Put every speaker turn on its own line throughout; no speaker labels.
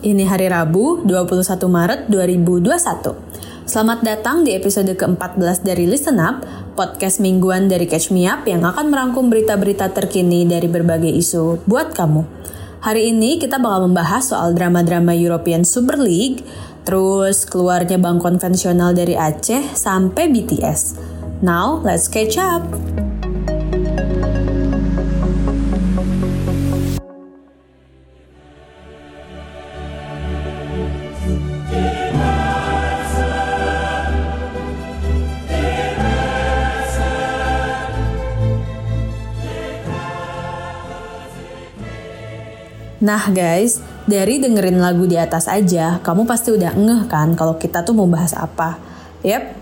Ini hari Rabu 21 Maret 2021. Selamat datang di episode ke-14 dari Listen Up, podcast mingguan dari Catch Me Up yang akan merangkum berita-berita terkini dari berbagai isu buat kamu. Hari ini kita bakal membahas soal drama-drama European Super League, terus keluarnya bank konvensional dari Aceh sampai BTS. Now, let's catch up! Nah guys, dari dengerin lagu di atas aja, kamu pasti udah ngeh kan kalau kita tuh mau bahas apa. Yap,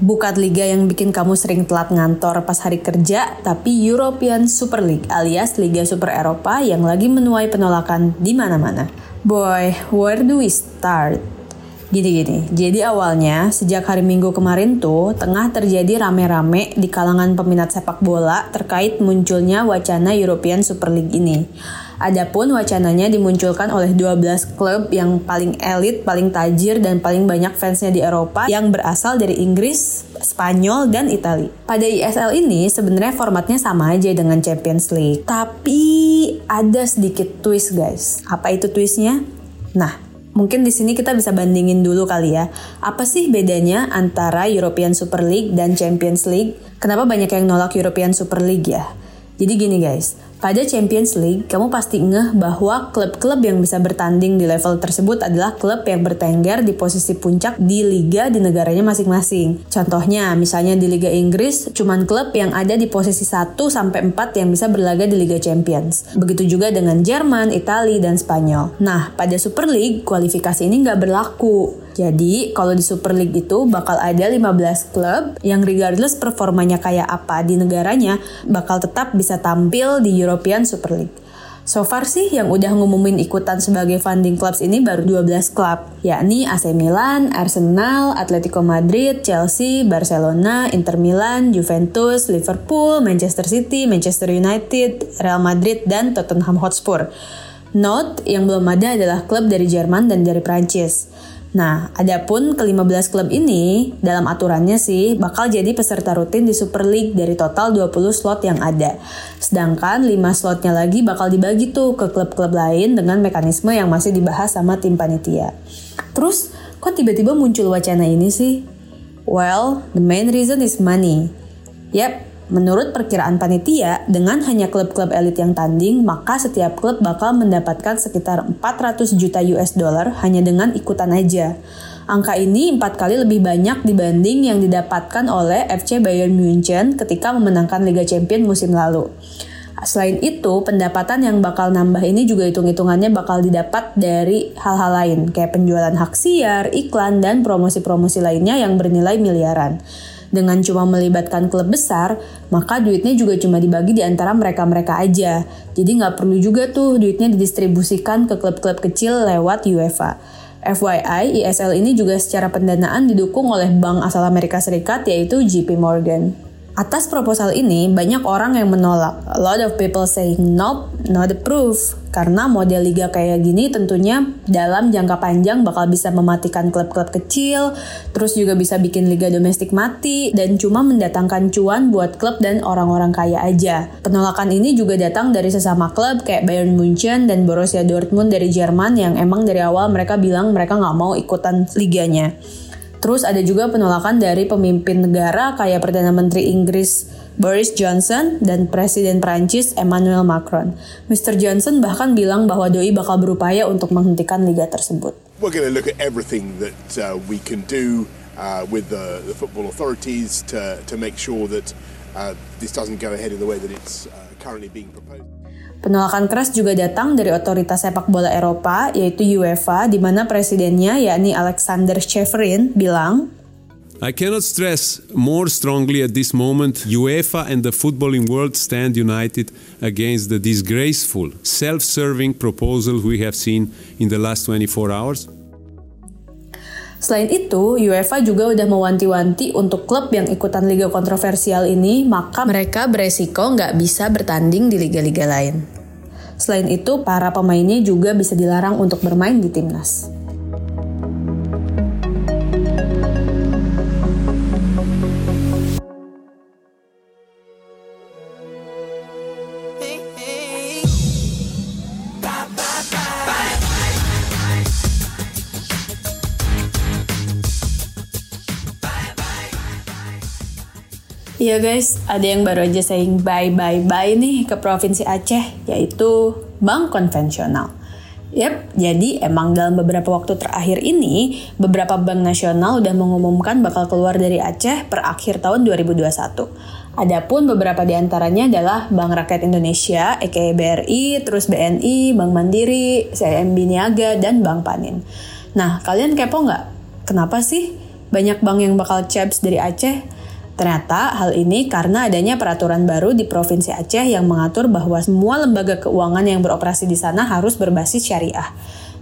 bukan liga yang bikin kamu sering telat ngantor pas hari kerja, tapi European Super League alias Liga Super Eropa yang lagi menuai penolakan di mana-mana. Boy, where do we start? Gini-gini, jadi awalnya sejak hari Minggu kemarin tuh tengah terjadi rame-rame di kalangan peminat sepak bola terkait munculnya wacana European Super League ini. Adapun wacananya dimunculkan oleh 12 klub yang paling elit, paling tajir, dan paling banyak fansnya di Eropa yang berasal dari Inggris, Spanyol, dan Italia. Pada ISL ini sebenarnya formatnya sama aja dengan Champions League. Tapi ada sedikit twist guys. Apa itu twistnya? Nah, mungkin di sini kita bisa bandingin dulu kali ya. Apa sih bedanya antara European Super League dan Champions League? Kenapa banyak yang nolak European Super League ya? Jadi gini guys, pada Champions League, kamu pasti ngeh bahwa klub-klub yang bisa bertanding di level tersebut adalah klub yang bertengger di posisi puncak di liga di negaranya masing-masing. Contohnya, misalnya di Liga Inggris, cuman klub yang ada di posisi 1 sampai 4 yang bisa berlaga di Liga Champions. Begitu juga dengan Jerman, Italia, dan Spanyol. Nah, pada Super League, kualifikasi ini nggak berlaku. Jadi, kalau di Super League itu bakal ada 15 klub yang regardless performanya kayak apa di negaranya, bakal tetap bisa tampil di European Super League. So far sih yang udah ngumumin ikutan sebagai funding clubs ini baru 12 klub, yakni AC Milan, Arsenal, Atletico Madrid, Chelsea, Barcelona, Inter Milan, Juventus, Liverpool, Manchester City, Manchester United, Real Madrid, dan Tottenham Hotspur. Note yang belum ada adalah klub dari Jerman dan dari Prancis. Nah, adapun ke-15 klub ini dalam aturannya sih bakal jadi peserta rutin di Super League dari total 20 slot yang ada. Sedangkan 5 slotnya lagi bakal dibagi tuh ke klub-klub lain dengan mekanisme yang masih dibahas sama tim panitia. Terus, kok tiba-tiba muncul wacana ini sih? Well, the main reason is money. Yep, Menurut perkiraan panitia, dengan hanya klub-klub elit yang tanding, maka setiap klub bakal mendapatkan sekitar 400 juta US dollar hanya dengan ikutan aja. Angka ini empat kali lebih banyak dibanding yang didapatkan oleh FC Bayern Munchen ketika memenangkan Liga Champions musim lalu. Selain itu, pendapatan yang bakal nambah ini juga hitung-hitungannya bakal didapat dari hal-hal lain, kayak penjualan hak siar, iklan, dan promosi-promosi lainnya yang bernilai miliaran. Dengan cuma melibatkan klub besar, maka duitnya juga cuma dibagi di antara mereka-mereka aja. Jadi nggak perlu juga tuh duitnya didistribusikan ke klub-klub kecil lewat UEFA. FYI, ISL ini juga secara pendanaan didukung oleh bank asal Amerika Serikat yaitu JP Morgan. Atas proposal ini, banyak orang yang menolak. A lot of people saying nope, not approved. Karena model liga kayak gini tentunya dalam jangka panjang bakal bisa mematikan klub-klub kecil, terus juga bisa bikin liga domestik mati, dan cuma mendatangkan cuan buat klub dan orang-orang kaya aja. Penolakan ini juga datang dari sesama klub kayak Bayern Munchen dan Borussia Dortmund dari Jerman yang emang dari awal mereka bilang mereka nggak mau ikutan liganya. Terus ada juga penolakan dari pemimpin negara kayak Perdana Menteri Inggris Boris Johnson dan Presiden Prancis Emmanuel Macron. Mr. Johnson bahkan bilang bahwa doi bakal berupaya untuk menghentikan liga tersebut.
We're going to look at everything that uh, we can do uh, with the, the football authorities to, to make sure that uh, this doesn't go ahead in the way that it's uh, currently being proposed.
Penolakan keras juga datang dari otoritas sepak bola Eropa, yaitu UEFA, di mana presidennya, yakni Alexander Severin, bilang,
I cannot stress more strongly at this moment UEFA and the footballing world stand united against the disgraceful, self serving proposal we have seen in the last 24 hours.
Selain itu, UEFA juga udah mewanti-wanti untuk klub yang ikutan liga kontroversial ini, maka mereka beresiko nggak bisa bertanding di liga-liga lain. Selain itu, para pemainnya juga bisa dilarang untuk bermain di timnas. Iya guys, ada yang baru aja saying bye bye bye nih ke Provinsi Aceh, yaitu bank konvensional. Yap, jadi emang dalam beberapa waktu terakhir ini, beberapa bank nasional udah mengumumkan bakal keluar dari Aceh per akhir tahun 2021. Adapun beberapa di antaranya adalah Bank Rakyat Indonesia, EKE BRI, terus BNI, Bank Mandiri, CIMB Niaga, dan Bank Panin. Nah, kalian kepo nggak? Kenapa sih banyak bank yang bakal caps dari Aceh? Ternyata hal ini karena adanya peraturan baru di Provinsi Aceh yang mengatur bahwa semua lembaga keuangan yang beroperasi di sana harus berbasis syariah.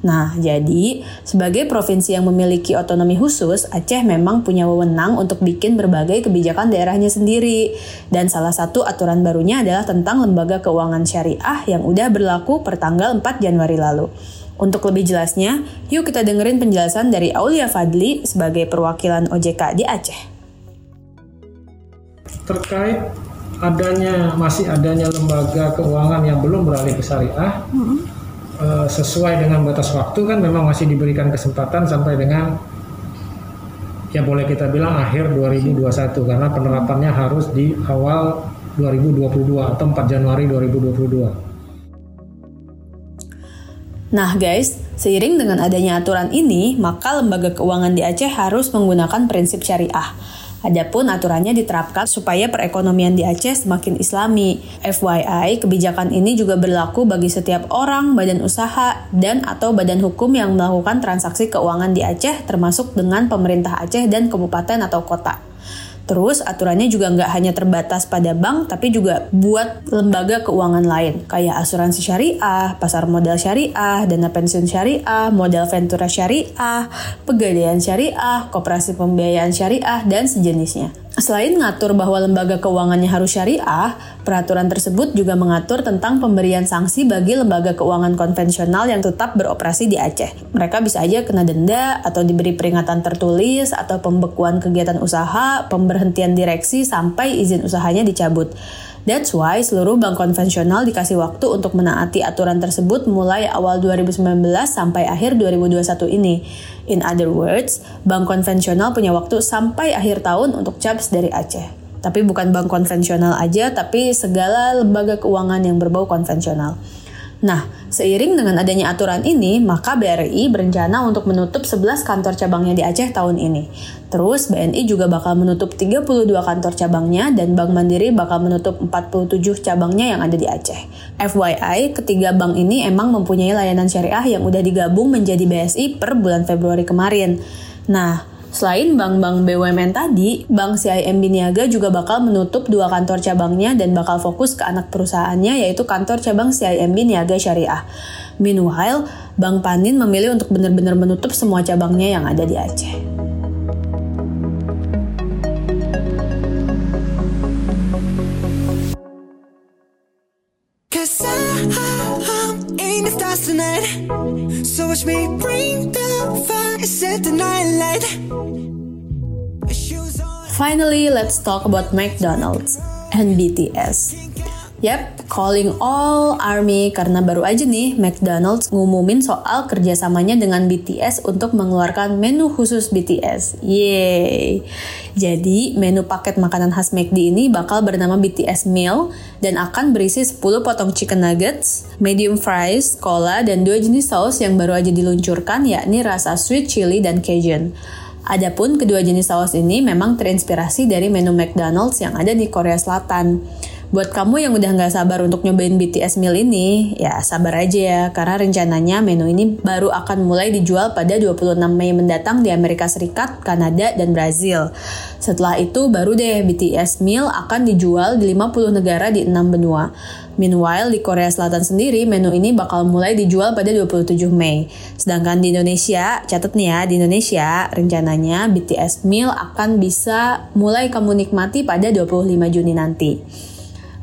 Nah, jadi sebagai provinsi yang memiliki otonomi khusus, Aceh memang punya wewenang untuk bikin berbagai kebijakan daerahnya sendiri. Dan salah satu aturan barunya adalah tentang lembaga keuangan syariah yang udah berlaku per tanggal 4 Januari lalu. Untuk lebih jelasnya, yuk kita dengerin penjelasan dari Aulia Fadli sebagai perwakilan OJK di Aceh
terkait adanya masih adanya lembaga keuangan yang belum beralih ke syariah mm-hmm. uh, sesuai dengan batas waktu kan memang masih diberikan kesempatan sampai dengan ya boleh kita bilang akhir 2021 karena penerapannya harus di awal 2022 atau 4 Januari 2022.
Nah guys, seiring dengan adanya aturan ini, maka lembaga keuangan di Aceh harus menggunakan prinsip syariah. Adapun aturannya diterapkan supaya perekonomian di Aceh semakin islami. FYI, kebijakan ini juga berlaku bagi setiap orang, badan usaha, dan atau badan hukum yang melakukan transaksi keuangan di Aceh termasuk dengan pemerintah Aceh dan kabupaten atau kota. Terus aturannya juga nggak hanya terbatas pada bank, tapi juga buat lembaga keuangan lain, kayak asuransi syariah, pasar modal syariah, dana pensiun syariah, modal ventura syariah, pegadaian syariah, koperasi pembiayaan syariah, dan sejenisnya. Selain mengatur bahwa lembaga keuangannya harus syariah, peraturan tersebut juga mengatur tentang pemberian sanksi bagi lembaga keuangan konvensional yang tetap beroperasi di Aceh. Mereka bisa aja kena denda atau diberi peringatan tertulis atau pembekuan kegiatan usaha, pemberhentian direksi sampai izin usahanya dicabut. That's why seluruh bank konvensional dikasih waktu untuk menaati aturan tersebut mulai awal 2019 sampai akhir 2021 ini. In other words, bank konvensional punya waktu sampai akhir tahun untuk CAPS dari Aceh. Tapi bukan bank konvensional aja, tapi segala lembaga keuangan yang berbau konvensional. Nah, seiring dengan adanya aturan ini, maka BRI berencana untuk menutup 11 kantor cabangnya di Aceh tahun ini. Terus BNI juga bakal menutup 32 kantor cabangnya dan Bank Mandiri bakal menutup 47 cabangnya yang ada di Aceh. FYI, ketiga bank ini emang mempunyai layanan syariah yang udah digabung menjadi BSI per bulan Februari kemarin. Nah, Selain bank-bank BUMN tadi, Bank CIMB Niaga juga bakal menutup dua kantor cabangnya dan bakal fokus ke anak perusahaannya yaitu kantor cabang CIMB Niaga Syariah. Meanwhile, Bank Panin memilih untuk benar-benar menutup semua cabangnya yang ada di Aceh. So watch me bring the fire, set the night light. Finally, let's talk about McDonald's and BTS. Yap, calling all army karena baru aja nih McDonald's ngumumin soal kerjasamanya dengan BTS untuk mengeluarkan menu khusus BTS. Yeay! Jadi, menu paket makanan khas McD ini bakal bernama BTS Meal dan akan berisi 10 potong chicken nuggets, medium fries, cola, dan dua jenis saus yang baru aja diluncurkan yakni rasa sweet chili dan Cajun. Adapun kedua jenis saus ini memang terinspirasi dari menu McDonald's yang ada di Korea Selatan. Buat kamu yang udah nggak sabar untuk nyobain BTS meal ini, ya sabar aja ya, karena rencananya menu ini baru akan mulai dijual pada 26 Mei mendatang di Amerika Serikat, Kanada, dan Brazil. Setelah itu baru deh BTS meal akan dijual di 50 negara di 6 benua. Meanwhile, di Korea Selatan sendiri, menu ini bakal mulai dijual pada 27 Mei. Sedangkan di Indonesia, catat nih ya, di Indonesia, rencananya BTS Meal akan bisa mulai kamu nikmati pada 25 Juni nanti.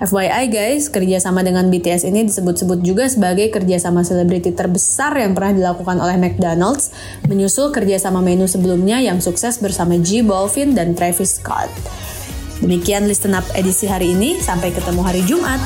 FYI guys, kerjasama dengan BTS ini disebut-sebut juga sebagai kerjasama selebriti terbesar yang pernah dilakukan oleh McDonald's, menyusul kerjasama menu sebelumnya yang sukses bersama G Balvin dan Travis Scott. Demikian Listen Up edisi hari ini, sampai ketemu hari Jumat.